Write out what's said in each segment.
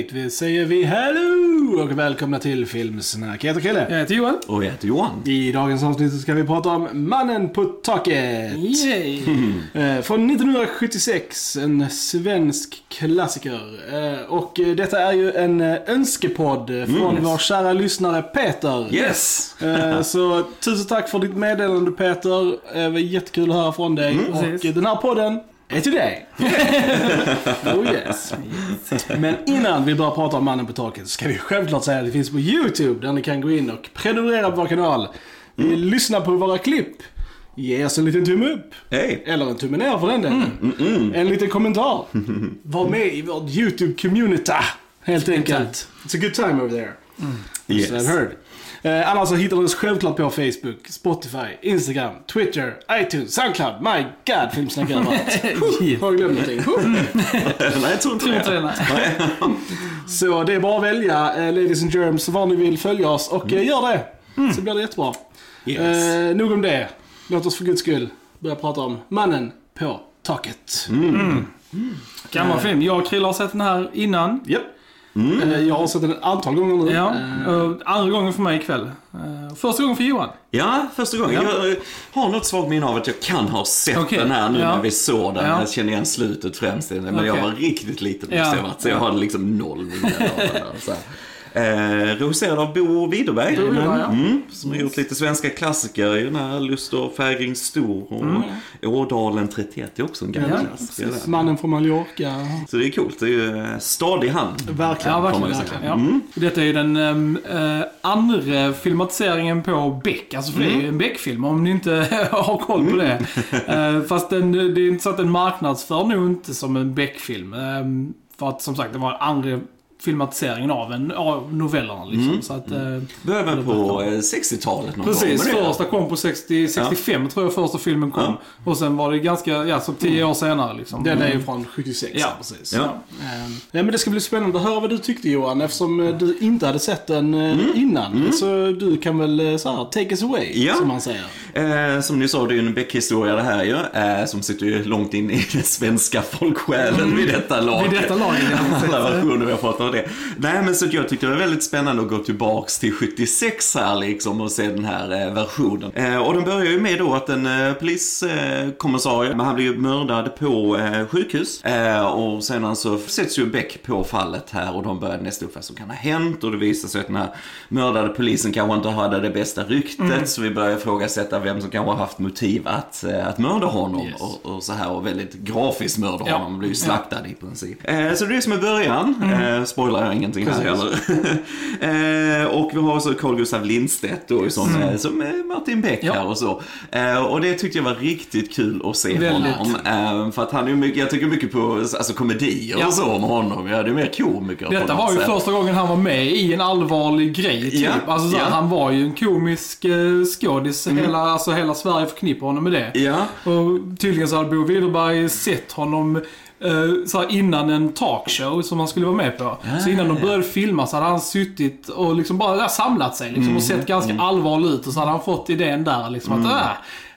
Alright, vi säger vi hello och välkomna till Filmsnack. Jag heter Krille. Jag heter Johan. Och jag heter Johan. I dagens avsnitt så ska vi prata om Mannen på taket. Yay! Eh, Från 1976, en svensk klassiker. Eh, Och detta är ju en eh, önskepodd från Mm. vår kära lyssnare Peter. Yes! Så tusen tack för ditt meddelande Peter. Det var jättekul att höra från dig. och precis. eh, den här podden dig. oh yes. Men innan vi börjar prata om Mannen på taket så ska vi självklart säga att det finns på YouTube där ni kan gå in och prenumerera på vår kanal. Ni lyssnar på våra klipp. Ge oss en liten tumme upp. Hej! Eller en tumme ner för den delen. En liten kommentar. Var med i vårt YouTube-community. Helt enkelt. It's a good time over there. Yes. So I've heard. Eh, annars så hittar du oss självklart på Facebook, Spotify, Instagram, Twitter, iTunes, Soundcloud. My God, filmsnack överallt. Har jag glömt någonting? Nej, jag tror inte det. Så det är bara att välja, eh, Ladies and Germs, var ni vill följa oss och eh, gör det. Så blir det jättebra. Yes. Eh, nog om det. Låt oss för guds skull börja prata om Mannen på taket. Gammal film. Jag och Krille har sett den här innan. Japp. Eh, jag har sett den ett antal gånger nu. Ja. Eh, och andra gången för mig ikväll. Eh, Första gången för Johan. Ja, första gången. Ja. Jag eh, har något svagt minne av att jag kan ha sett Okej. den här nu Ja. när vi såg den. Ja. Jag känner igen slutet främst. Men jag Okej. var riktigt liten Ja. måste jag varit. Så jag hade liksom noll minne av den. här. Eh, regisserad av Bo Widerberg. Ja. mm, som har gjort lite svenska klassiker i den här Lust och fägring stor. Och Ådalen 31 är också en gammal Mm. Ja, klassiker. där. Mannen från Mallorca. Så det är coolt. Det är ju eh, stadig hand. Verkligen. Ja, verkligen. verkligen. Ja. Detta är ju den uh, andra filmatiseringen på Beck. Alltså för det är ju en Beck-film om ni inte har koll på det. Eh, fast den, det är inte så att den marknadsför nog inte som en Beck-film. Um, för att som sagt, det var andra filmatiseringen av, en, av novellerna liksom. Så att, uh, Började väl på eh, 60-talet någon Precis, gång. första kom på 60, 65 tror jag första filmen kom. Och sen var det ganska, ja så 10 år senare liksom. Den är ju från 76. Ja. precis. Ja. Eh, Ja, men det ska bli spännande att höra vad du tyckte Johan eftersom eh, du inte hade sett den eh, innan. Så du kan väl eh, så här, take us away, Ja. som man säger. Eh, som ni sa, det är ju en Beck-historia det här ju. Eh, som sitter ju långt in i den svenska folksjälen vid detta lag. Vid detta laget. Alla versioner vi har fått av det. Nej men så jag tyckte det var väldigt spännande att gå tillbaks till 76 här liksom och se den här eh, versionen. Eh, och den börjar ju med då att en eh, poliskommissarie, men han blir ju mördad på eh, sjukhus. Eh, och sedan så sätts ju Beck på fallet här och de börjar nästa upp vad som kan ha hänt. Och det visar sig att den här mördade polisen kanske inte hade det bästa ryktet. Så vi börjar ifrågasätta vem som kanske har haft motiv att, eh, att mörda honom. Yes. Och, och så här och väldigt grafiskt mörda Ja. honom. Blir ju slaktad i princip. Eh, så det är det som är början. Eh, spoilar jag ingenting här heller. eh, och vi har också Carl Gustaf Lindstedt då som, eh, som Martin Beck Ja. här och så. Eh, och det tyckte jag var riktigt kul att se Väldigt. honom. Eh, för att han är mycket, jag tycker mycket på alltså, komedier Ja. och så om honom. Ja, det är mer komiker Detta var ju sätt. första gången han var med i en allvarlig grej typ. Ja, Alltså, så ja. Han var ju en komisk eh, skådis. Hela, alltså, hela Sverige förknippar honom med det. Ja, Och tydligen så hade Bo Widerberg sett honom eh, så innan en talkshow som han skulle vara med på. så innan de ja. började filma så hade han suttit och liksom bara samlat sig liksom, och sett ganska allvarlig ut. Och så hade han fått idén där liksom att äh,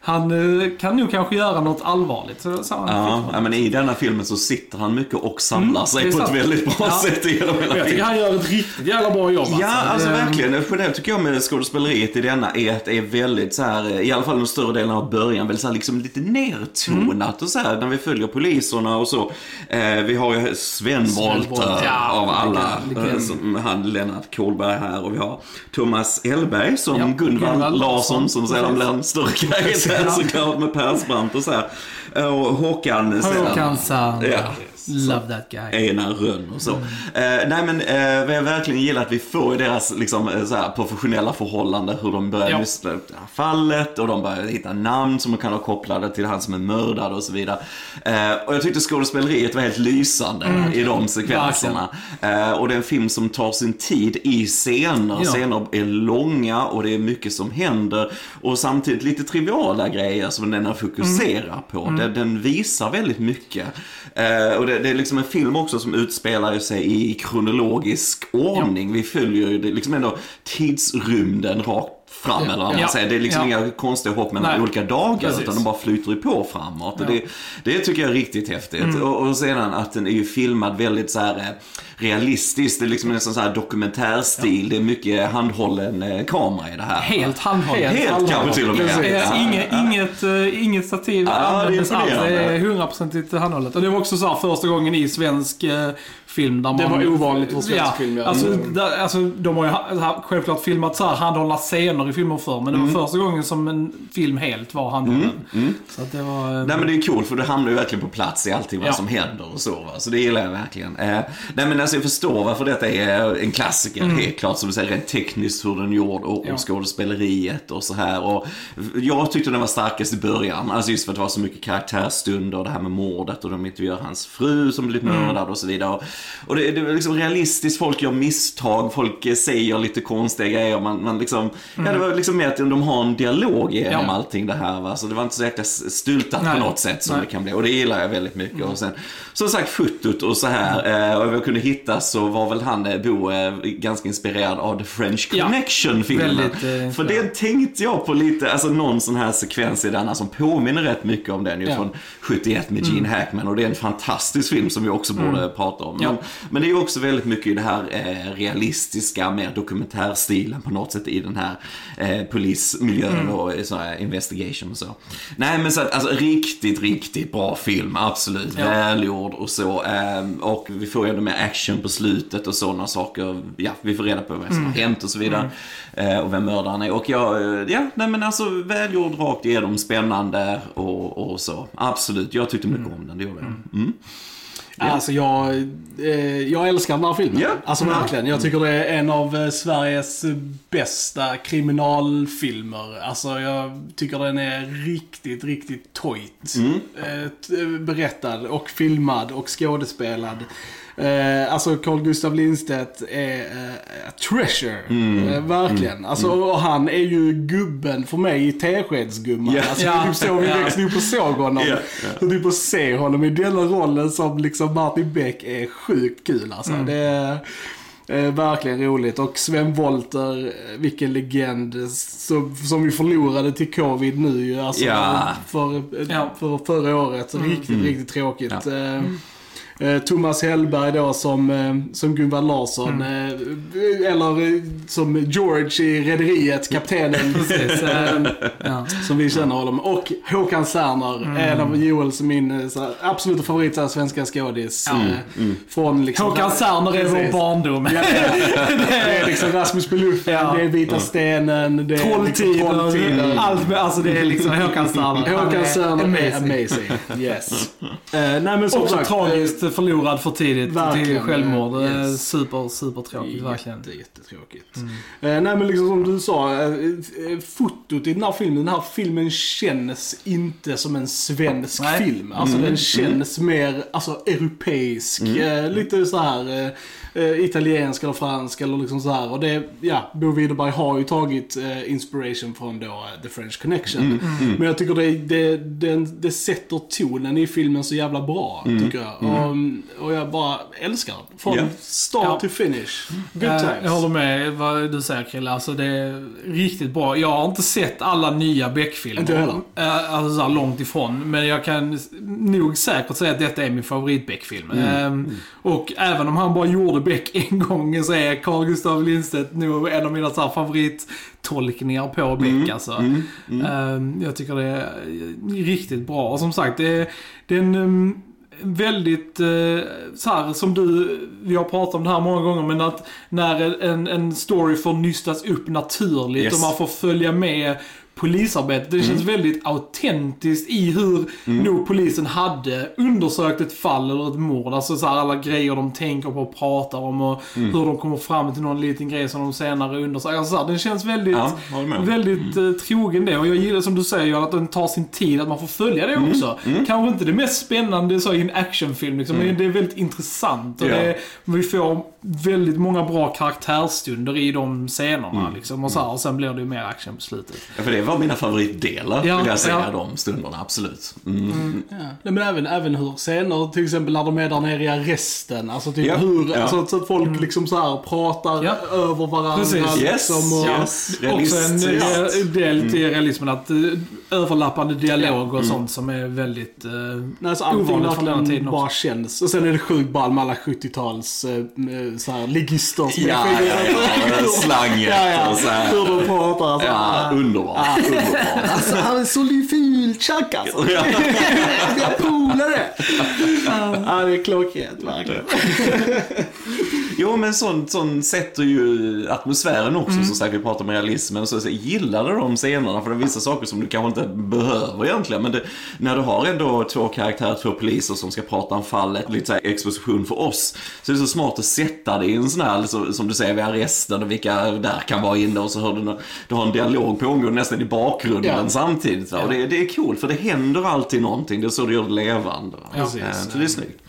han eh, kan nog kanske göra något allvarligt. Så, han ja, ja, men i denna filmen så sitter han mycket och samlar Mm, det sig på ett sant. väldigt bra Ja. sätt genom hela Jag tycker han gör ett riktigt jävla bra jobb Ja, alltså Det- verkligen. Generellt tycker jag med skådespeleriet i denna är att det är väldigt så här, i alla fall den större delen av början, väldigt så här, liksom lite nertonat och så här när vi följer poliserna och så. Eh, vi har ju Sven Wollter ja, av alla, eh, som han Lennart Kohlberg här och vi har Thomas Elberg som Ja, Gunvald Larsson som sedan blir en större karaktär. såklart med Persbrandt och så här. Och Håkan. Håkan Sand. Ja. Love that guy. Ena Rönn och så. Eh, nej men eh, vad jag verkligen gillar att vi får i deras liksom, eh, så här, professionella förhållande hur de börjar Ja. nysta upp det här fallet och de börjar hitta namn som de kan ha kopplade till han som är mördad och så vidare. Eh, och jag tyckte skådespeleriet var helt lysande i de sekvenserna. Eh, och det är en film som tar sin tid i scener. Ja. Scener är långa och det är mycket som händer. Och samtidigt lite triviala grejer som den fokuserar på. Den, den visar väldigt mycket. Eh, och det, det är liksom en film också som utspelar sig i kronologisk ordning. Vi följer ju det, liksom ändå tidsrymden rakt fram eller vad man Ja. säger. Det är liksom Ja. inga konstiga hopp mellan Nej. olika dagar Precis. utan de bara flyter ju på framåt. Ja. det, det tycker jag är riktigt häftigt. Mm. Och, och sedan att den är ju filmad väldigt så här eh, realistiskt. Det är liksom nästan så här dokumentärstil. Det är mycket handhållen eh, kamera i det här. Helt handhållet. Helt kanske till och med. Ja. Inget, inget, eh, inget stativ Ja, är användes alls. Det är hundraprocentigt handhållet. Och det var också så här första gången i svensk film där man... Det var ovanligt för svensk ja, film, ja. Alltså, Mm. där, alltså, de har ju självklart filmat så här handhållna scener i filmer förr, men det var Mm. första gången som en film helt var handhållen. Så att det var... eh, Nej men det är kul för det hamnar ju verkligen på plats i allting vad Ja. som händer och så. Va? Så det gillar jag verkligen. Eh, nej men alltså jag förstår varför detta är en klassiker. Helt klart som du säger, rent tekniskt hur den är gjord och, Mm. Ja. och skådespeleriet och så här. Och jag tyckte den var starkast i början. Alltså just för att det var så mycket karaktärstunder och det här med mordet och de intervjuar hans fru som blivit Mm. mördad och så vidare. Och, det, det är liksom realistiskt, folk gör misstag, folk säger lite konstiga grejer. Man, man liksom, ja det var liksom mer att de har en dialog genom Mm. Ja. allting det här. Va? Så det var inte så jäkla styltat Nej. på något sätt som Nej. det kan bli. Och det gillar jag väldigt mycket. Och sen, som sagt, fotot och så här. Eh, och jag kunde hitta så var väl han, eh, Bo, eh, ganska inspirerad av The French Ja. Connection-filmen. Eh, För det tänkte jag på lite, alltså någon sån här sekvens i denna som påminner rätt mycket om den ju Ja. från 71 med Gene Hackman. Och det är en fantastisk film som vi också borde prata om. Men, men det är också väldigt mycket i det här eh, realistiska, mer dokumentärstilen på något sätt i den här eh, polismiljön och eh, så här investigation och så. Nej men så att, alltså riktigt, riktigt bra film, absolut. Ja. Välgjord och så. ehm, och vi får ju ändå med action på slutet och sådana saker. Ja, vi får reda på vad som har hänt och så vidare. Eh, och vem mördaren är. Och jag, eh, ja, nej men alltså välgjord rakt igenom, spännande och, och så. Absolut, jag tyckte mycket om den, det gjorde jag. Mm. Alltså jag, eh, jag älskar den här filmen. Ja. Alltså verkligen. Jag tycker det är en av eh, Sveriges bästa kriminalfilmer. Alltså jag tycker den är riktigt, riktigt tojt. Eh, t- berättad och filmad och skådespelad. Eh, alltså Carl Gustav Lindstedt är eh, treasure. Eh, verkligen. Alltså, och han är ju gubben för mig i Teskedsgumman. Ja. Alltså, det är typ så vi växte upp och såg honom. Ja, Så typ att se honom i den rollen som liksom Martin Beck är sjukt kul alltså. Det är eh, verkligen roligt. Och Sven Wollter, eh, vilken legend. Som, som vi förlorade till covid nu ju. Alltså, Ja. för, eh, Ja. för förra året. Så Riktigt, riktigt tråkigt. Ja. Eh, eh, Thomas Hellberg då som, eh, som Gunvald Larsson. Eh, eller eh, som George i Rederiet, kaptenen. Precis. Eh, Ja. som vi känner honom. Och Håkan Serner, en av Joels min eh, så här, absoluta favorit så här, svenska skådis. eh, Från liksom... Håkan Serner är vår barndom. Ja, ja. Det är liksom Rasmus på luffen, Ja. det är Vita stenen, det är liksom Trolltider, Trolltider. allt med, alltså det är liksom Håkan Serner. Håkan är Serner är amazing. amazing. Yes. Eh, nej men som Också sagt. tragiskt förlorad för tidigt till Verkligen, självmord. Det är yes. Super, super tråkigt eh, verkligen. Jätte, jättetråkigt. Eh, nej men liksom som du sa, eh, eh, fotot i den här filmen, den här filmen känns inte som en svensk Nej. film. Alltså den känns mer alltså, europeisk. Eh, lite så här eh, eh, italiensk eller fransk eller liksom så här. Och det, ja, Bo Widerberg har ju tagit eh, inspiration från då eh, The French Connection. Men jag tycker det, det, det, det sätter tonen i filmen så jävla bra, tycker jag. Och, och jag bara älskar den. Från Ja. start Ja. to finish. Good Eh, times. Jag håller med vad du säger Krille. Alltså det är riktigt bra. Jag har inte sett alla nya Beck-filmer. Inte heller. Eh, Alltså så här långt ifrån. Men jag kan nog säkert säga att detta är min favorit Beck-film. Mm. Eh, Och även om han bara gjorde Beck en gång så är Carl Gustav Lindstedt nog en av mina så här favorittolkningar på Beck. Mm. Alltså. Eh, Jag tycker det är riktigt bra. Och som sagt, det är, det är en um, väldigt, eh, så här som du, vi har pratat om det här många gånger, men att när en, en story får nystas upp naturligt Yes. och man får följa med polisarbetet. Det känns väldigt autentiskt i hur nog polisen hade undersökt ett fall eller ett mord. Alltså så här, alla grejer de tänker på och pratar om och hur de kommer fram till någon liten grej som de senare undersöker. Alltså, så här, den känns väldigt, Ja, väldigt eh, trogen det. Och jag gillar som du säger att den tar sin tid, att man får följa det också. Kanske inte det mest spännande så i en actionfilm liksom, men det är väldigt intressant. Och Ja. det vi får väldigt många bra karaktärsstunder i de scenerna. Liksom, och, så här, och sen blir det ju mer action på slutet. Ja, var mina favoritdelar, Ja, vill jag säga, ja. de stunderna, absolut. Mm. Ja. Nej, men även, även hur scener, till exempel när de är där nere i arresten. Alltså typ Ja, hur, ja. alltså, så att folk liksom så här pratar Ja. över varandra. Precis. Yes, Liksom, och, yes. Också en eh, del i realismen att eh, överlappande dialog Mm. och sånt som är väldigt eh, Nej, så allting ovanligt från den tiden bara också. känns. Och sen är det sjukt ball med alla 70-tals eh, eh, så här, ligister som Ja, är ja, ja, slanget ja, ja. och så här. Hur de pratar. Alltså. Ja, underbart. Underbart. Alltså han tjack alltså. Vi har polare. Det är klockrent verkligen. Jo, men sånt, sånt sätter ju atmosfären också, som sagt, vi pratar om realismen. Så jag gillade de scenerna, för det är vissa saker som du kanske inte behöver egentligen. Men det, när du har ändå två karaktärer, två poliser som ska prata om fallet, lite så här exposition för oss, så är det så smart att sätta det i en sån här, så, som du säger, vid arresten och vilka där kan vara inne och så hör du, du har en dialog pågående nästan i bakgrunden Ja. samtidigt. Va? Och det, det är coolt, för det händer alltid någonting, det är så det gör det levande. Va? Ja. Eh, Så det är snyggt.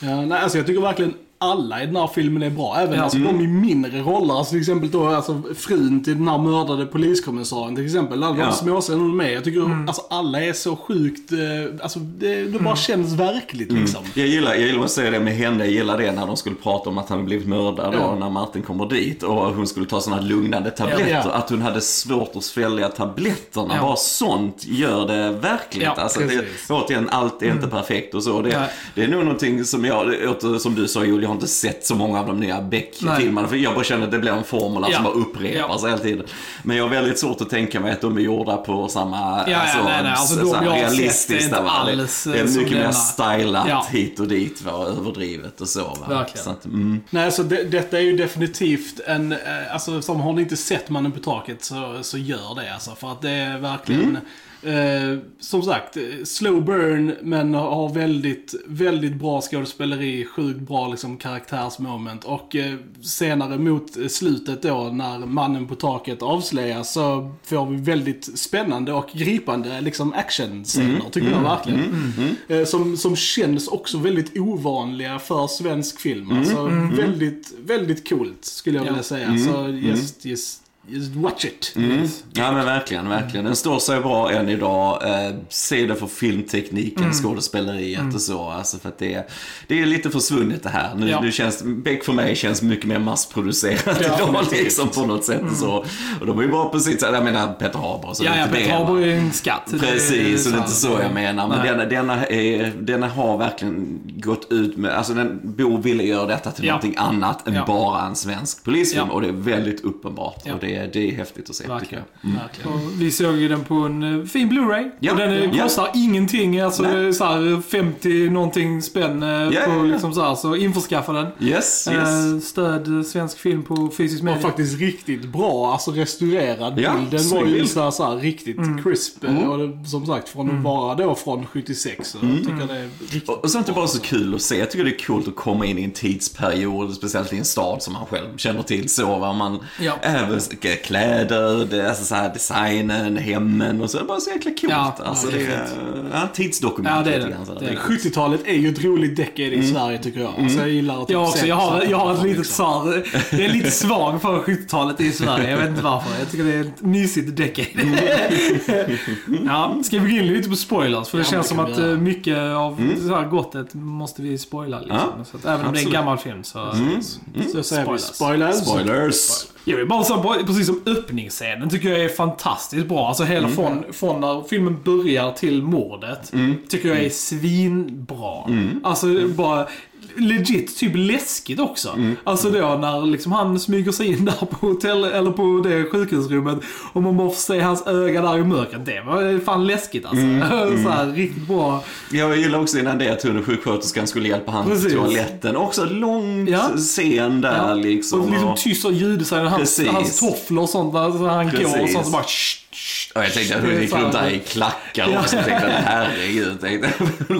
Ja, nej, alltså jag tycker verkligen alla i den här filmen är bra. Även Ja. alltså, de i mindre roller. Alltså, till exempel då, alltså, frun till den här mördade poliskommissarien till exempel. Alla de Ja. småscenerna med. Jag tycker alltså, alla är så sjukt, eh, alltså det, det bara känns verkligt liksom. Jag gillar, jag gillar att säga det med henne, jag gillar det när de skulle prata om att han blivit mördad Ja. och när Martin kommer dit och hon skulle ta sådana lugnande tabletter. Ja. Att hon hade svårt att svälja tabletterna. Ja. Bara sånt gör det verkligt. Ja, alltså, det, återigen, allt är inte perfekt och så. Det, det är nog någonting som jag, som du sa Julia, har inte sett så många av de nya Beck-filmerna. För jag bara känner att det blir en formel Ja. som bara upprepas hela tiden. Men jag har väldigt svårt att tänka mig att de är gjorda på samma, ja, nej, nej, alltså så sett är realistiskt. va? Det- alls, det är eh, mycket mer stylat Ja. hit och dit va, och överdrivet och så. Va? Verkligen. Så att, mm. Nej, så det, detta är ju definitivt en, eh, alltså som har ni inte sett Mannen på taket så, så gör det alltså. För att det är verkligen, eh, som sagt, eh, slow burn men har väldigt, väldigt bra skådespeleri, sjukt bra liksom karaktärsmoment. Och eh, senare mot slutet då när Mannen på taket avslöjas så får vi väldigt spännande och gripande liksom actionscener tycker jag verkligen. Eh, som, som känns också väldigt ovanliga för svensk film. Alltså väldigt, väldigt coolt skulle jag Ja. vilja säga. Så just, just, just watch it. Ja men verkligen, verkligen. Den står sig bra än idag. Eh, se det för filmtekniken, Mm. skådespeleriet och så. Alltså för att det är, det är lite försvunnet det här. Nu, Ja. nu känns, Beck för mig känns mycket mer massproducerat Ja, idag liksom på något sätt och så. Och de är ju sitt sätt. Jag menar Peter Haber och så Ja, ja, Peter? Haber är ju en skatt. Precis, och det är inte så jag menar. Men denna, denna, är, denna har verkligen gått ut med, alltså den, Bo ville göra detta till Ja. någonting annat än bara en svensk polisfilm. Och det är väldigt uppenbart. Och det, är- det är häftigt att se tycker Verkligen. jag. Verkligen. Och vi såg ju den på en eh, fin Blu-ray. Ja, och den eh, ja. kostar ingenting. Alltså Nej. det är så här 50 någonting spänn eh, ja, på ja. liksom så här. Så införskaffa den. Yes, yes. Eh, Stöd eh, svensk film på fysisk Och media. faktiskt riktigt bra, alltså restaurerad Ja, bild. Den var ju så här, så här riktigt crisp. Och det, som sagt, från att vara då från 76. Så jag tycker det är riktigt Och och sånt är bara så kul att se. Jag tycker det är coolt att komma in i en tidsperiod, speciellt i en stad som man själv känner till så. Va? Man, Ja. Även kläder, det, alltså så här, designen, hemmen och så. Det är bara så jäkla coolt. Ja, alltså, ja, det är ja, tidsdokument. Ja, det är det. grann, så. Det det. 70-talet är ju ett roligt decade i Sverige tycker jag. Alltså, jag gillar att typ Jag också. se Jag har, jag har ett litet liksom. svar. Jag är lite svag för 70-talet i Sverige. Jag vet inte varför. Jag tycker det är ett mysigt decade. Ja, ska vi gå in lite på spoilers? För det Ja, känns det som att göra. eh, mycket av så här gottet måste vi spoila. Liksom. Ja, så att även om det är en absolut. gammal film så... Så säger vi Spoilers. spoilers. Spoilers. Jag vill bara säga, precis som öppningsscenen tycker jag är fantastiskt bra. Alltså hela från, från när filmen börjar till mordet. Tycker jag är svinbra. Alltså bara legit typ läskigt också. Alltså då när liksom han smyger sig in där på hotell, eller på det sjukhusrummet och man bara får se hans öga där i mörkret. Det var fan läskigt alltså. Så här, riktigt bra. Jag gillar också innan det att hon sjuksköterskan skulle hjälpa han Precis. till toaletten. Också lång Ja. scen där Ja. liksom. och liksom och- tyst ljuddesign. Hans, Precis. hans tofflor och sånt. Där, så han går och Precis. sånt så bara shh, Ja, jag tänkte att hon är gick så runt där i klackar Ja. också. Jag tänkte herregud, tänkte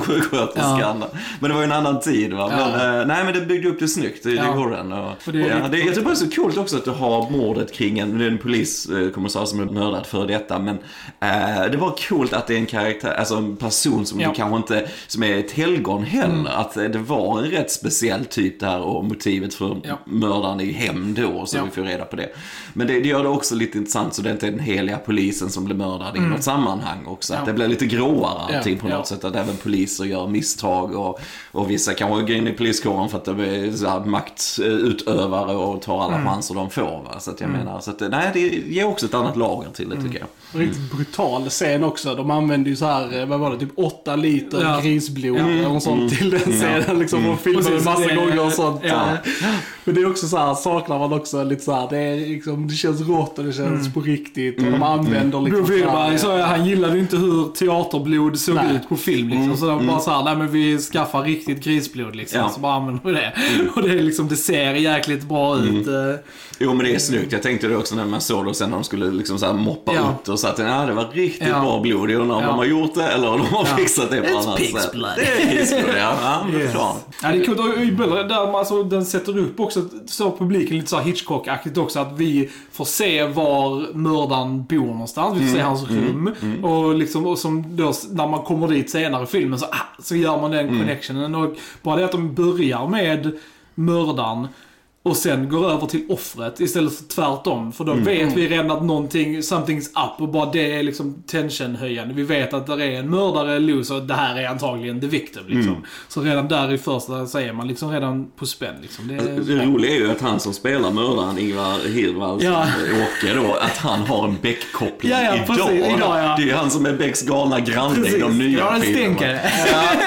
sjuksköterskan. Men det var ju en annan tid va. Men, Ja. eh, nej men det byggde upp det snyggt, det, Ja. det går den. Och, det är ja, det, jag tycker bara det är så coolt också att du har mordet kring en, det är en poliskommissarie som är mördad för detta. Men eh, det var coolt att det är en karaktär, alltså en person som Ja. du kanske inte, som är ett helgon heller. Att eh, det var en rätt speciell typ där och motivet för Ja. mördaren i hem då, så Ja. vi får reda på det. Men det, det gör det också lite intressant så det inte är den heliga polisen polisen som blir mördad i något sammanhang också. Att Ja. det blir lite gråare allting Ja, på något ja. sätt. Att även poliser gör misstag och, och vissa kanske går in i poliskåren för att de är så här maktutövare och tar alla chanser de får. Va? Så att jag menar, så att, nej, det ger också ett annat lager till det tycker jag. Riktigt brutal scen också. De använde ju så här, eh, vad var det, typ 8 liter Ja. grisblod eller något sånt till den scenen. Liksom, och filmade Precis, massa det- gånger och sånt. Ja. Men det är också så här, saknar man också lite så här, det, är liksom, det känns rått och det känns på riktigt. Och de använder liksom så här- Widerberg sa ju, han gillade inte hur teaterblod såg Nej. ut på film liksom. Så de bara såhär, nej men vi skaffar riktigt grisblod liksom. Ja. Så bara använder vi det. Och det är liksom, det ser jäkligt bra ut. eh. Jo men det är snyggt. Jag tänkte det också när man såg det och sen när de skulle liksom så här moppa Ja. ut och så att ja, det var riktigt Ja. bra blod. Jag undrar om Ja. de har gjort det eller om de har Ja. fixat det på annat sätt. Det är pig's blood, ja. ja men det är Yes. klart. Ja, det är coolt. Och i där alltså, den sätter upp också, så publiken lite så här Hitchcock-aktigt också, att vi får se var mördaren bor någonstans. Vi får se hans rum. Och liksom, och som då, när man kommer dit senare i filmen så, ah, så gör man den connectionen. Och bara det att de börjar med mördaren och sen går över till offret istället för tvärtom. För då vet vi redan att någonting, something's up och bara det är liksom tensionhöjande. Vi vet att det är en mördare loose och det här är antagligen the victim liksom. Så redan där i första så är man liksom redan på spänn liksom. Det är, Det roliga är ju att han som spelar mördaren, Ingvar Hirdwall, Ja. Åke då, att han har en Beck-koppling Ja, ja, idag. precis, idag, ja. Det är ju han som är Becks galna granne i de nya filmerna. Ja,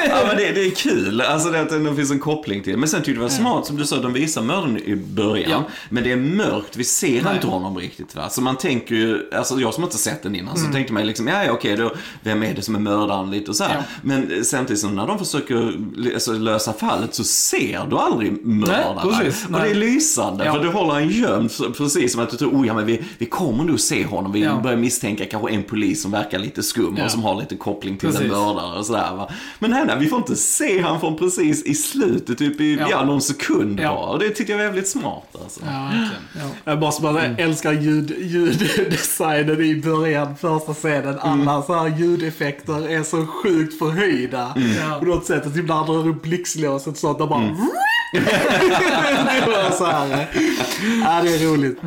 ja, men det, det är kul. Alltså det att det finns en koppling till. Men sen tyckte jag det var smart som du sa, de visar mördaren i början. Ja. Men det är mörkt, vi ser Nej. inte honom riktigt va. Så man tänker ju, alltså jag som inte sett den innan, Mm. så tänkte man liksom, ja okej då, vem är det som är mördaren lite och så här. Ja. Men samtidigt som när de försöker alltså, lösa fallet så ser du aldrig mördaren. precis. och Nej. det är lysande, Ja. för du håller han gömd precis som att du tror, oh ja men vi, vi kommer nog se honom. Vi Ja. börjar misstänka kanske en polis som verkar lite skum och som har lite koppling till en Precis. mördare och sådär va. Men nej, nej, vi får inte se han från precis i slutet, typ i, ja. Någon sekund bara. Och det tyckte jag var jävligt smart alltså. Ja. Ja. Jag bara, bara Mm. älskar ljud, ljuddesignen i början, första scenen. Mm. Alla så här ljudeffekter är så sjukt förhöjda. Ja. På något sätt. Och Typ när han drar upp blixtlåset så att de bara... Mm. Det var så här. Ja, det är roligt.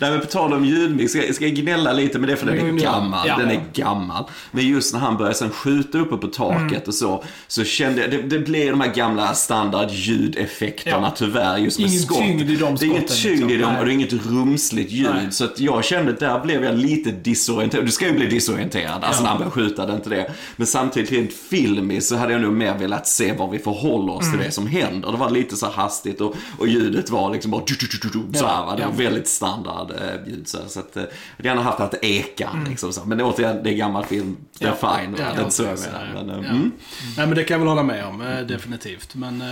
Nej men på tal om ljudmix, ska, ska jag gnälla lite med det för den är Mm, ja. gammal. Ja. Den är gammal. Men just när han börjar sen skjuta uppe på taket Mm. och så, så kände jag, det, det blir de här gamla standard ljudeffekterna Ja. tyvärr just med Ingen skott. tyngd i de Det är inget skotten, tyngd i liksom. dem Nej. och det är inget rumsligt ljud. Nej. Så att jag kände, där blev jag lite disorienterad. Du ska ju bli disorienterad, alltså när han börjar skjuta, det är inte det. Men samtidigt rent filmiskt så hade jag nog mer velat se vad vi förhåller oss Mm. till det som händer. Det var lite så hastigt och, och ljudet var liksom bara så här, va? Det var väldigt standard eh, ljud. Så, så att, eh, jag hade haft att eka. Mm. Liksom, så. Men återigen, det är gammal film. Det är Ja. fine. Ja, det är inte så jag precis, menar. ja. Men, Ja. mm. Nej men det kan jag väl hålla med om, eh, definitivt. Men, eh,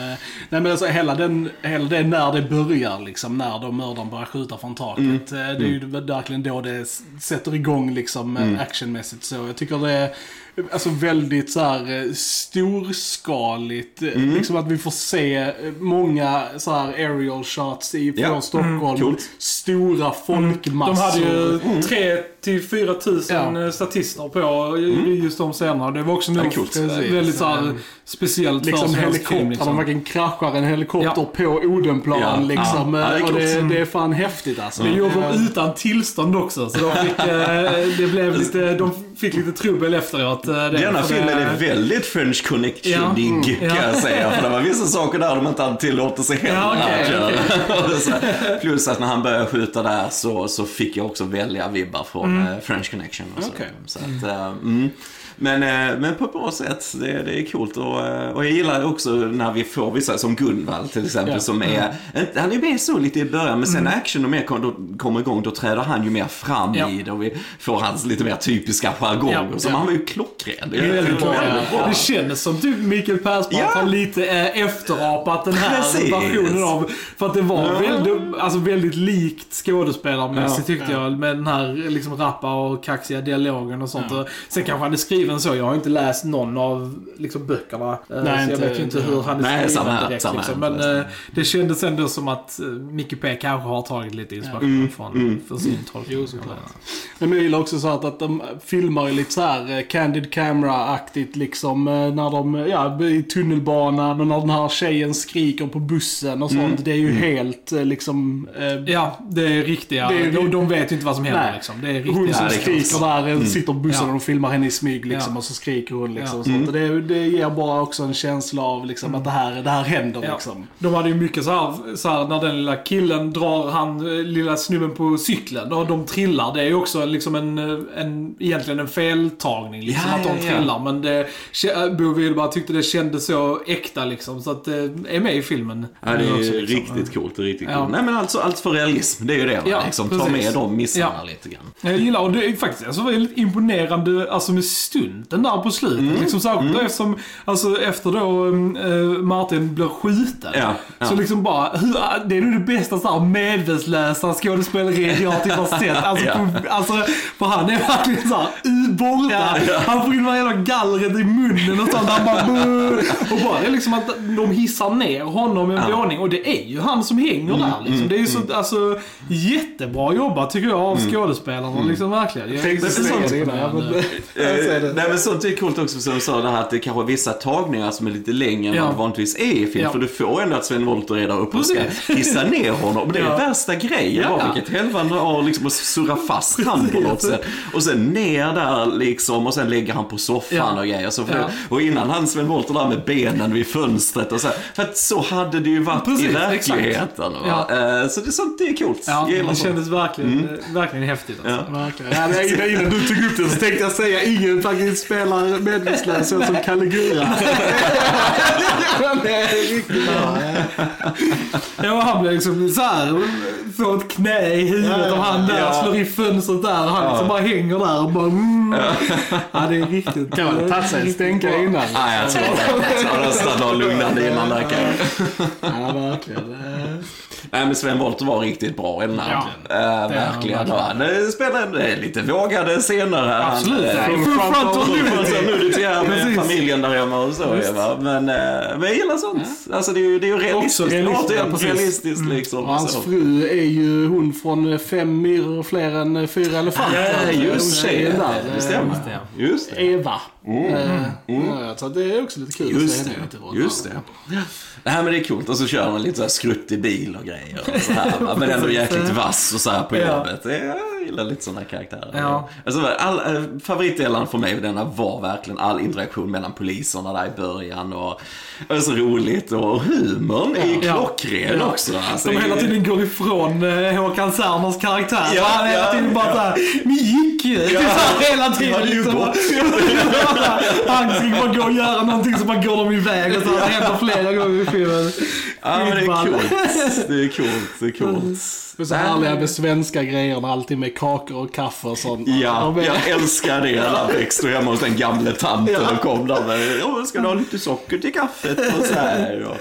nej, men alltså hela, den, hela det när det börjar, liksom, när då mördaren börjar skjuta från taket. Mm. Det är ju verkligen då det sätter igång liksom, Mm. actionmässigt. Så jag tycker det är alltså, väldigt så här, eh, storskaligt. eh, Mm. Liksom att vi får se eh, många så här aerial shots i, från Ja. Stockholm. Coolt. Stora folkmassor. De hade ju 3 till 4 tusen Ja. statister på just de scenerna. Det var också Ja, coolt. väldigt så här, speciellt Liksom för helikoptrar, de Liksom. verkligen kraschar en helikopter Ja. på Odenplan Ja. liksom. Ja. Ja, det det, Mm. det är fan häftigt alltså. Det gjorde de utan tillstånd också, så de fick, det blev lite, de fick lite trubbel efteråt. Eh, Det, Denna filmen är väldigt French Ja. connection-ig Mm. kan Ja. jag säga. För det var vissa saker där de inte hade tillåtelse heller. Ja, här, Plus att när han började skjuta där så, så fick jag också välja vibbar från Mm. eh, French connection. Och så. Okej. så att, eh, mm. Men, eh, men på ett bra sätt. Det, det är coolt. Och, eh, och jag gillar också när vi får vissa, som Gunvald till exempel, Ja. som är, inte- han är med så lite i början, men sen när action och mer kom, då, kommer igång, då träder han ju mer fram Ja. i det och vi får hans lite mer typiska jargong. Ja. så, Ja. Han var ju klockren. Det är väldigt bra. bra. Det kändes som typ Mikael Persbrandt Ja. har lite eh, efterapat den här Precis. versionen av... För att det var Ja. väldigt, alltså väldigt likt skådespelarmässigt Ja. tyckte jag. Med den här liksom rappa och kaxiga dialogen och sånt. Ja. Sen kanske han hade skrivit skriven så. Jag har inte läst någon av liksom, böckerna. Eh, Nej, så jag inte- vet ju inte hur han är Nej, skriven samma direkt. samma liksom. Men eh, det kändes ändå som att uh, Micke P kanske har tagit lite inspiration från för sin tolkning. Jo, såklart. Men jag gillar också så att, att de filmar lite så här eh, candid camera-aktigt liksom. eh, När de, ja, i tunnelbanan och när den här tjejen skriker på bussen och sånt. Det är ju helt eh, liksom... eh, Ja, det är riktiga. Det är- de, de vet ju inte vad som händer Nej. liksom. Det är Hon riktiga. som är klart. skriker där, eh, sitter på bussen Ja. och de filmar henne i smyg liksom Ja. och så skriker hon liksom. Ja. Och sånt. Och det, det ger bara också en känsla av liksom att det här, det här händer Ja. liksom. De hade ju mycket så här, så här när den lilla killen drar han eh, lilla snubben på cykeln och de trillar. Det är ju också liksom en, eh, en egentligen en feltagning liksom Ja, att de ja, ja. trillar. Men det, kä- Bo Widerberg tyckte det kändes så äkta liksom så att det är med i filmen. Ja, det är också, liksom. riktigt coolt. Det är riktigt Ja. coolt. Nej, men alltså allt för realism. Det är ju det. Ja, liksom, ta med de missarna Ja. lite grann. Jag gillar, och det är faktiskt alltså, väldigt imponerande alltså, med stunten där på slutet. Mm. Liksom, särskilt eftersom, alltså, efter då äh, Martin blir skjuten. Ja, ja. Så liksom bara, hur, det är nog det bästa så här, medvetslösa skådespeleriet jag typ har sett. Alltså, Ja. på, alltså, för han är verkligen såhär borta. Ja. Han får in hela gallret i munnen och sånt. Han bara, och bara det är liksom att de hissar ner honom en Ja. Mm, våning. Och det är ju han som hänger där liksom. Det är ju så, alltså, jättebra jobbat tycker jag av skådespelarna. Liksom verkligen. Jag är Tänkte så säga sånt det innan, ja, men- imponerande. Jag säger det. Eh, nej men sånt är coolt också som du sa det här att det kanske är vissa tagningar som är lite längre än Ja. vad det vanligtvis är i film. Ja. För du får ändå att Sven Wollter är där uppe och ska hissa ner honom. Det är Ja. värsta grejen. Ja. Vilket helvete har liksom och surra fast han på något sätt. Och sen ner där liksom och sen lägger han på soffan och grejer. Så för. Och innan han Sven Wollter där med benen vid fönstret och så här. För att så hade det ju varit Precis, i verkligheten. Va? Eh, Så det, sånt det är coolt. Ja, det sånt. kändes verkligen, eh, verkligen häftigt. Alltså. Ja. Verkligen. Ja, innan du tog upp det så tänkte jag säga ingen faktiskt spelar medvetslös som bra. Ja, och han blir liksom så här, får ett knä i huvudet och han där ja. slår i fönstret där och han liksom bara hänger där och bara mm. Ja, det är riktigt. Kan man tagit sig en stänkare innan? Nej, jag tror det. Jag tror nästan någon lugnande innan där kanske. Ja, verkligen. Nej men Sven Wollter var riktigt bra i den här. Ja, det är han verkligen. Han eh, spelade eh, lite vågade scener här. Absolut. Han, eh, Full frontal nudity. med familjen där hemma och så. Va? Men, eh, men jag gillar sånt. Alltså det är ju, det är ju realistiskt. Också realistiskt, ja, precis. Mm. realistiskt liksom. Och hans så. fru är ju hon från Fem myror fler än fyra elefanter. Ja, just det. där. Det stämmer. ja. Just det. Eva. Eh, ja, Så det är också lite kul att Just se det. henne lite. Just det. Nej men det är coolt. Och så kör han lite så här skrutt i bil och grejer. Och så här, men ändå jäkligt vass och så här på jobbet. Jag gillar lite sådana karaktärer. Ja. Alltså, all, eh, favoritdelen för mig denna var verkligen all interaktion mellan poliserna där i början. Och, och så roligt. Och humorn är ju klockren Ja. också. Alltså, är- hela tiden går ifrån Håkan Serners karaktär. Ja, han hela tiden bara ja. såhär, ju. Ja. hela tiden. hade ju liksom. gått. han ska bara gå och göra någonting så bara går de iväg och så det händer flera gånger i filmen. Ja, men det är coolt. Det är coolt. Det är coolt. Det är så härliga med svenska grejerna, alltid med kakor och kaffe och sånt. Ja, Och jag älskar det. Där växte hemma hos den gamle tanten och kom där med, "Åh, ska du ha lite socker till kaffet? Och så här. Och,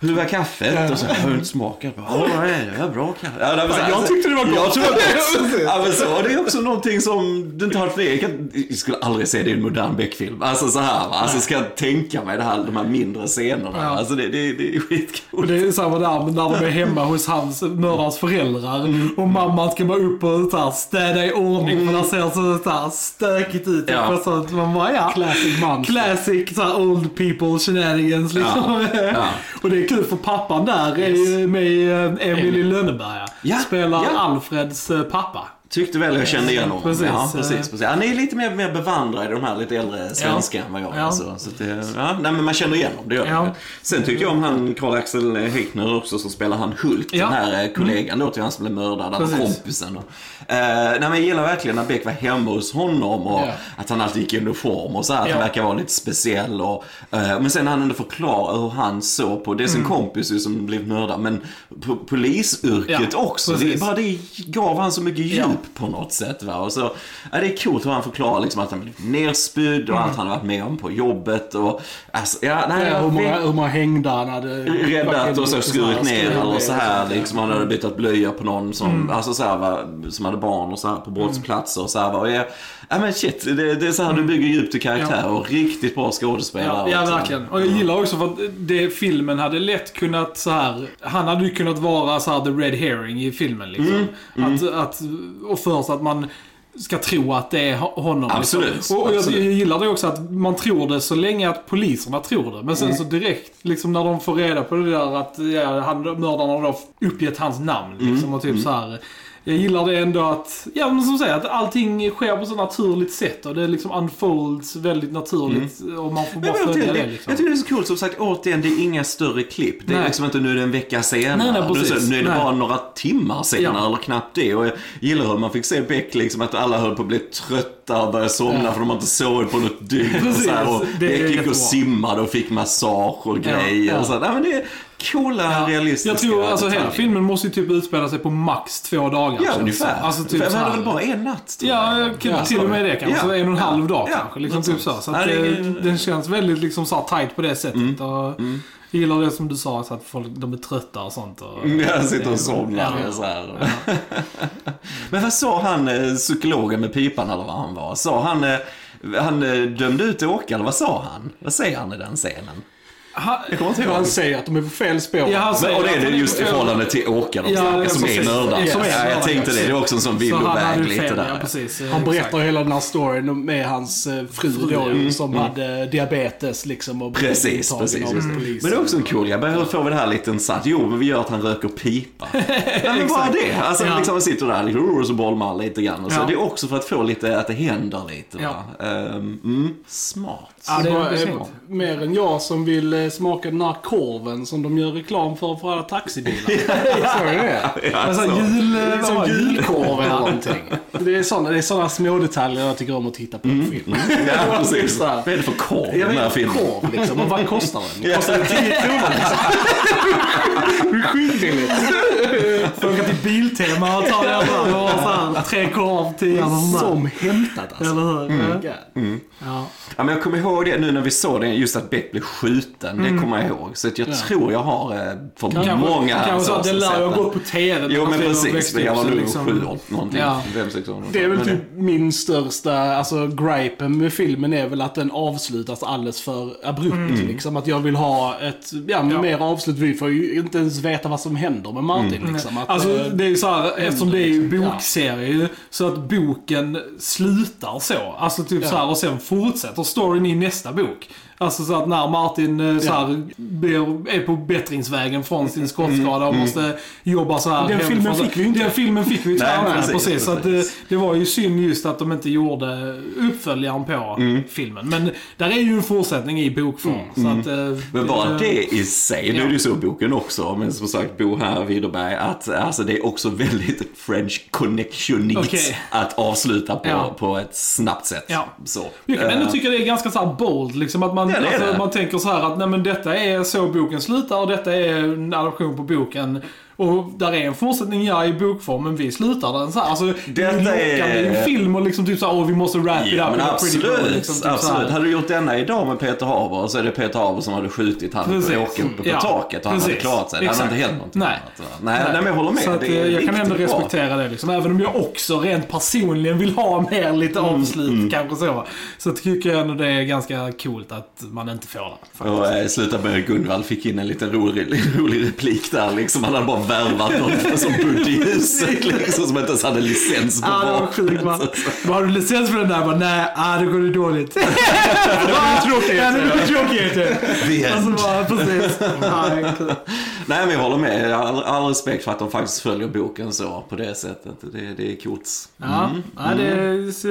hur var kaffet? Och så, inte smakat. Ja, det är bra kaffe. Ja, var Jag tyckte det var gott. Jag tyckte det var. Ja, men så, det är också någonting som du inte har för jag, kan, jag skulle aldrig se det i en modern Beck-film. Alltså så här, alltså ska jag tänka mig det här, de här mindre scenerna. Ja. Alltså det, det, det är Och skitcoolt. det är samma där när de är hemma hos hans mördarens föräldrar Mm. och mamman ska bara upp och så här, städa i ordning för det ser så, så här, stökigt ut. Ja. Och så att man bara, ja. Classic man. Classic så här, old people shenanigans liksom. Ja, ja. och det är kul för pappan där är ju med i eh, Emil i Lönneberga. Ja, Spelar ja. Alfreds eh, pappa. Tyckte väl jag kände igen honom. Precis. Ja, precis, precis. Han är lite mer, mer bevandrad i de här lite äldre svenska än vad jag är. Så, så det, ja, nej, men man känner igen honom, det gör Ja. man. Sen tyckte jag om han Karl-Axel Häckner också som spelar han Hulk, Ja. den här eh, kollegan då till han som blev mördad, Precis. kompisen. Och, eh, nej, men jag gillar verkligen när Beck var hemma hos honom och Ja. att han alltid gick i uniform och så här, att han verkar vara lite speciell. Och, eh, men sen när han ändå förklarar hur han såg på, det är sin Mm. kompis som blev mördad, men polisyrket också. Det, bara det gav han så mycket djup kamp på något sätt. Va? Och så, ja, det är coolt hur han förklarar liksom att han blivit nerspydd och allt han har varit med om på jobbet. Och, alltså, ja, nej, Ja, hur, många, hur många hängda han hade räddat och så skurit ner eller så här liksom. Han hade bytt blöja på någon som, Mm. alltså så här, va, som hade barn och så här på brottsplatser och så här. Va. Och jag, ja men shit, det, det är så här du bygger djup till karaktär och riktigt bra skådespelare. Ja, ja, verkligen. Och jag gillar också för att det, filmen hade lätt kunnat så här. Han hade ju kunnat vara så här the red herring i filmen liksom. Mm, Att, att, och först att man ska tro att det är ho- honom. Absolut, Liksom. Och, absolut. jag gillar det också att man tror det så länge att poliserna tror det. Men sen Mm. så direkt, liksom när de får reda på det där att ja, han, mördaren har då uppgett hans namn. Mm, Liksom, och typ så här. Jag gillar det ändå att, ja men som säger, att allting sker på så naturligt sätt och det liksom unfolds väldigt naturligt och man får Men bara jag, följa det det, liksom. jag tycker det är så coolt, som sagt återigen, det är inga större klipp. Det är Nej. liksom inte nu är det en vecka senare. Nej, nej, precis. Nu är det- nu är det Nej. bara några timmar senare, Ja. eller knappt det. Och jag gillar hur man fick se Beck, liksom, att alla höll på att bli trötta och börja somna Ja. för de har inte sovit på något dygn. Och, Precis, så här, och det Beck gick och simmade och fick massage och grejer. ja. Och så, här. nej, men det är coola, realistiska Jag tror, alltså hela detaljer. filmen måste ju typ utspela sig på max två dagar. Ja, det ungefär. Alltså typ för det var här. väl bara en natt? Ja, jag. jag- Ja, till och med det kanske. Ja. En och en halv Ja. dag Ja, kanske. Liksom typ så. Så Ja, att, det den känns väldigt liksom så här tight på det sättet. Mm. Och Jag gillar det som du sa, så att folk de är trötta och sånt. Och, Jag sitter och somnar. Ja. Så här. Men vad sa han, eh, psykologen med pipan eller vad han var? Sa han, eh, han eh, dömde ut eller vad sa han? Vad säger han i den scenen? Ha, Jag kommer inte Han säger att de är på fel spår. Ja, han Men, säger och det är det han just i förhållande till de Ja, ja, som är mördare. Ja, är jag tänkte det, det är också en sån han villoväg lite fel, där. Ja. Eh, Han berättar exakt. hela den här storyn med hans eh, fru då, som hade diabetes liksom. Och Mm, Precis, precis. polisen. Men det är också en cool grej. Hur får vi det här lite intressant? Jo, men vi gör att han röker pipa. Men bara det. Alltså, Ja. liksom, han sitter där liksom, och så bolmar han lite grann. Och så. Ja. Det är också för att få lite, att det händer lite. Ja. Va? Ehm, mm, smart. Ja, det är eh, mer än jag som vill eh, smaka den här korven som de gör reklam för för alla taxibilar. Såg ni det? Alltså, jul... Det är vad som var julkorv eller någonting. Det är sådana, sådana små detaljer jag tycker om att titta på Mm. film. Ja, precis. Så. Vad är det för korv i den här filmen? korv liksom. Och vad kostar den? Kostar den 10 kronor liksom? Skitbilligt. Får åka till Biltema och ta det och ha så här, tre korv, tio och sånt där. Som hämtat alltså. Eller hur? God. Ja. Ja, men jag kommer ihåg det nu när vi såg det, just att Beck blev skjuten. Det kommer jag ihåg. Så att jag tror jag har eh, för Kanske, många här kanske så att det sedan lär den. gått på TV. Jo man men precis, men jag var nog liksom- sju år någonting. Ja. Fem, sex år. Det är väl typ min största, alltså gripen med filmen är väl att den avslutas alldeles för abrupt. Liksom. Att jag vill ha ett, ja, Ja. mer avslut. Vi får ju inte ens veta vad som händer med Martin liksom. Att, Alltså eh, det är ju så här, eftersom det är ju Ja. bokserie så att boken slutar så. Alltså typ Ja. så här och sen fortsätter storyn i nästa bok. Alltså så att när Martin eh, så här, blir, är på bättringsvägen från sin skottskada och måste jobba så här Den filmen fick vi ju inte. Den filmen fick vi ju inte. precis, Precis, så att det, precis. det var ju synd just att de inte gjorde uppföljaren på filmen. Men där är ju en fortsättning i bokform. Så att, eh, Men bara det- det i sig, nu är det ju så boken också, men som sagt Bo här, Widerberg, att alltså, det är också väldigt French connectionigt Okej. att avsluta på, Ja. på ett snabbt sätt. Ja. Så. Jag kan ändå Eh, tycka det är ganska så här bold, liksom att man, Ja, det är alltså, man tänker så här att nej men detta är så boken slutar och detta är en adaption på boken. Och där är en fortsättning, ja, i bokform, men vi slutar den så här. Alltså, det är ju en film och liksom typ så här, åh vi måste wrap it Ja, up men absolut. girl, liksom, typ absolut. Hade du gjort denna idag med Peter Haber så är det Peter Haber som hade skjutit han Precis. uppe på Ja, taket och han hade precis. klarat sig. Det hade inte hänt någonting Nej. annat. va? Nej, nej, men jag håller med. Så att, eh, jag kan ändå bra. respektera det liksom. Även om jag också rent personligen vill ha mer lite Mm, avslut kanske så. Så tycker jag ändå det är ganska coolt att man inte får det. Och eh, sluta med Gunvald fick in en liten rolig, rolig replik där liksom. Han hade bara värvat någon som bodde i huset liksom, som inte ens hade licens på var vapnet. Har du licens för den där? Bara, Nej, ah, det går det dåligt. det var tråkigt. Ja, det var tråkigt. The Alltså, end. bara, precis. Kul. Nej men jag håller med. Jag har all, all respekt för att de faktiskt följer boken så på det sättet. Det, det är coolt. Ja, ja, det är så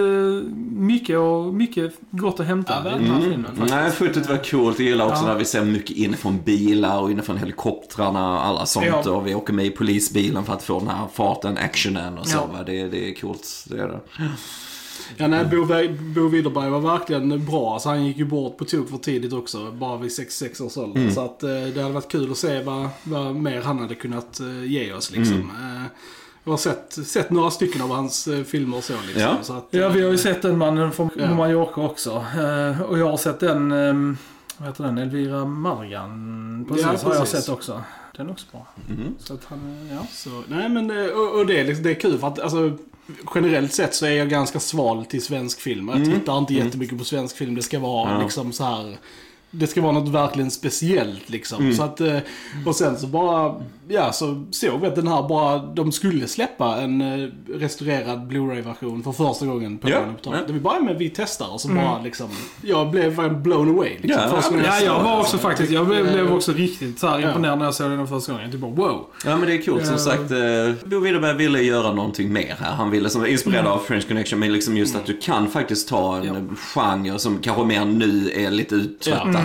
mycket, och, mycket gott att hämta i den här filmen. faktiskt. Nej, fotot var coolt. Jag gillar också Ja. när vi ser mycket inifrån bilar och inifrån helikoptrarna och alla sånt. Ja. Och vi åker med i polisbilen för att få den här farten, actionen och så. Ja. Va? Det, det är coolt. Det är det. Ja, nej, Bo, Bo Widerberg var verkligen bra. Alltså, han gick ju bort på tok för tidigt också, bara vid 66 års ålder. Mm. Så att, eh, det hade varit kul att se vad, vad mer han hade kunnat eh, ge oss. Liksom. Mm. Eh, Jag har sett, sett några stycken av hans eh, filmer och så liksom. Ja. Så att, Ja, vi har ju sett den mannen från Ja. Mallorca också. Eh, och jag har sett den, vad heter den, Elvira Margan. Precis, Ja, har jag precis. sett också. Den är också bra. Mhm. Så att han, eh, ja. Så, nej men, eh, och, och det, är liksom, det är kul för att alltså, generellt sett så är jag ganska sval till svensk film. Jag tittar inte jättemycket på svensk film. Det ska vara Ja. liksom så här. Det ska vara något verkligen speciellt liksom. Så att, eh, och sen så bara, ja så såg vi att den här bara, de skulle släppa en eh, restaurerad Blu-ray-version för första gången på Ja, taket. ja. Vi bara, men vi testar och så bara liksom, jag blev blown away. Liksom, Ja, Ja, såg jag var också faktiskt, jag blev, Eh, blev också riktigt så här Ja. imponerad när jag såg den första gången. Typ bara wow. Ja men det är coolt som Ja. sagt. eh, Bo Widerberg ville göra någonting mer här. Han ville, som var inspirerad av French Connection, men liksom just att du kan faktiskt ta en Ja. genre som kanske mer nu är lite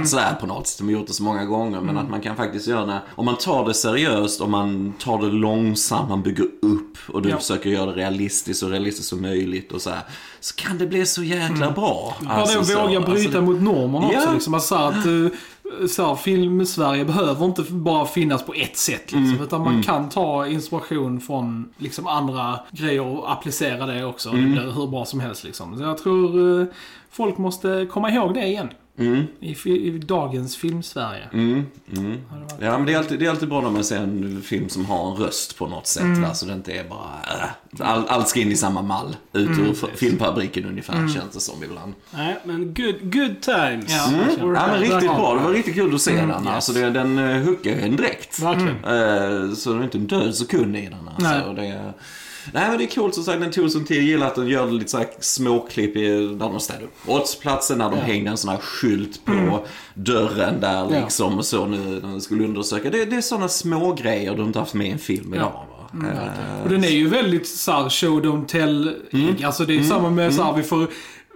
uttröttat Ja. sådär på något sätt. De har gjort det så många gånger. Men att man kan faktiskt göra det, om man tar det seriöst och man tar det långsamt, man bygger upp och du Ja. försöker göra det realistiskt så realistiskt som möjligt och så här. Så kan det bli så jäkla bra. Ja, Alltså, det så, våga bryta alltså, mot normerna också. Ja. Liksom, alltså, att, eh, så här, film i Sverige behöver inte bara finnas på ett sätt. Liksom, Mm. Utan man kan ta inspiration från liksom, andra grejer och applicera det också. Mm. Det blir hur bra som helst. Liksom. Så jag tror eh, folk måste komma ihåg det igen. Mm, I, i dagens film-Sverige. mm, mm. Ja, men det är, alltid, det är alltid bra när man ser en film som har en röst på något sätt. Va? Så det inte är bara... Äh, all, allt ska in i samma mall. Ut ur f- filmfabriken ungefär, känns det som ibland. Nej, men good, good times. Ja. Mm. verkligen. Ja, men riktigt bra. Det var riktigt kul att se den. yes. Alltså, det, den uh, hookar ju en direkt. Verkligen. Eh, så det är inte en död sekund i den. Alltså. Nej. Och Det, nej, men det är coolt som sagt. Den tog sin tid. Jag gillar att den gör lite så här småklipp i, där de städar upp brottsplatsen. När de Ja. hängde en sån här skylt på dörren där Ja. liksom. Och så nu när de skulle undersöka. Det, det är sådana små grejer du inte haft med i en film idag. Va? Eh, Och den är ju väldigt såhär show don't tell Mm. Alltså det är samma med såhär, vi får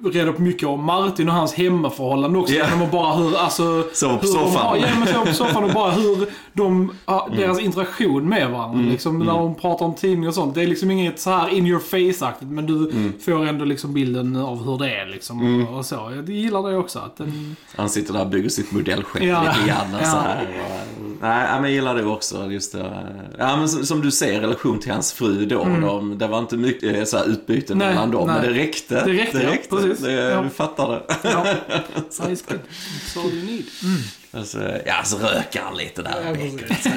reda på mycket om Martin och hans hemmaförhållande också. Yeah. bara hur, alltså... Sover på soffan. Ja, men sover på soffan och bara hur de, ja, deras interaktion med varandra. Mm. Liksom, när de pratar om tidning och sånt. Det är liksom inget så här in your face-aktigt. Men du Mm. får ändå liksom bilden av hur det är liksom. Och så. Jag gillar det också. Att den, Han sitter där och bygger sitt modellskepp Ja. lite grann. Ja. Så här. Nej, men jag gillar det också. Just det. Ja, men som, som du ser, relation till hans fru då. De, det var inte mycket eh, så här, utbyte Mm. Nej, mellan dem, men nej. det räckte. Det räckte, ja, precis. Det, Ja. Du fattar det. ja, nice good. That's all you need. Alltså, ja, så röker han lite där. Ja.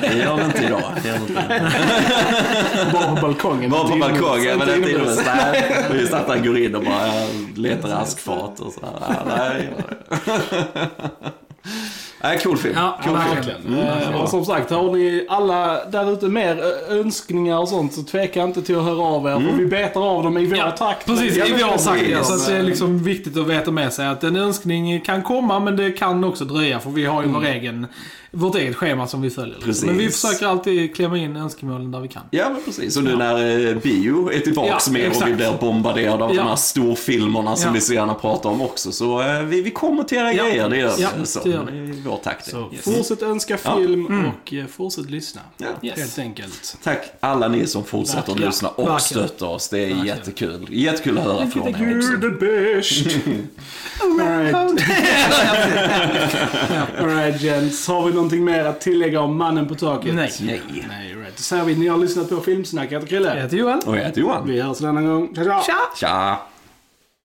Det gör han inte idag. Det gör han inte idag. Bara på balkongen. Bara på balkongen, men Inte inte inomhus. det är just att han går in och bara letar askfat och så. Ja, nej, nej, cool film. Ja, cool film. Eh, Och som sagt, har ni alla där ute mer eh, önskningar och sånt så tveka inte till att höra av er. För vi betar av dem i vår Ja, takt. Precis, i vår precis. Så att det är liksom viktigt att veta med sig att en önskning kan komma men det kan också dröja för vi har ju vår egen, vårt eget schema som vi följer. liksom. Precis. Men vi försöker alltid klämma in önskemålen där vi kan. Ja, men precis. Och nu när eh, bio är tillbaks Ja, mer och vi blir bombarderade av Ja. de här storfilmerna som Ja. vi så gärna pratar om också. Så eh, vi, vi kommer till era Ja. grejer, det gör vi. Ja, så, det gör vi. I vår takt. Så Yes. fortsätt önska Ja. film och eh, fortsätt lyssna. Ja. Yes. Helt enkelt. Tack alla ni som fortsätter att Verkligen. lyssna och Verkligen. stöttar oss. Det är Verkligen. jättekul. Jättekul att höra från er också. You're the best. Alright. Alright gents, har vi någonting mer att tillägga om mannen på taket? Nej. Nej. Nej, right. Så här vi, ni har lyssnat på Filmsnack. Jag heter Krille. Jag heter Johan. Och jag heter Johan. Vi hörs en annan gång. Tja, tja! Tja! Tja!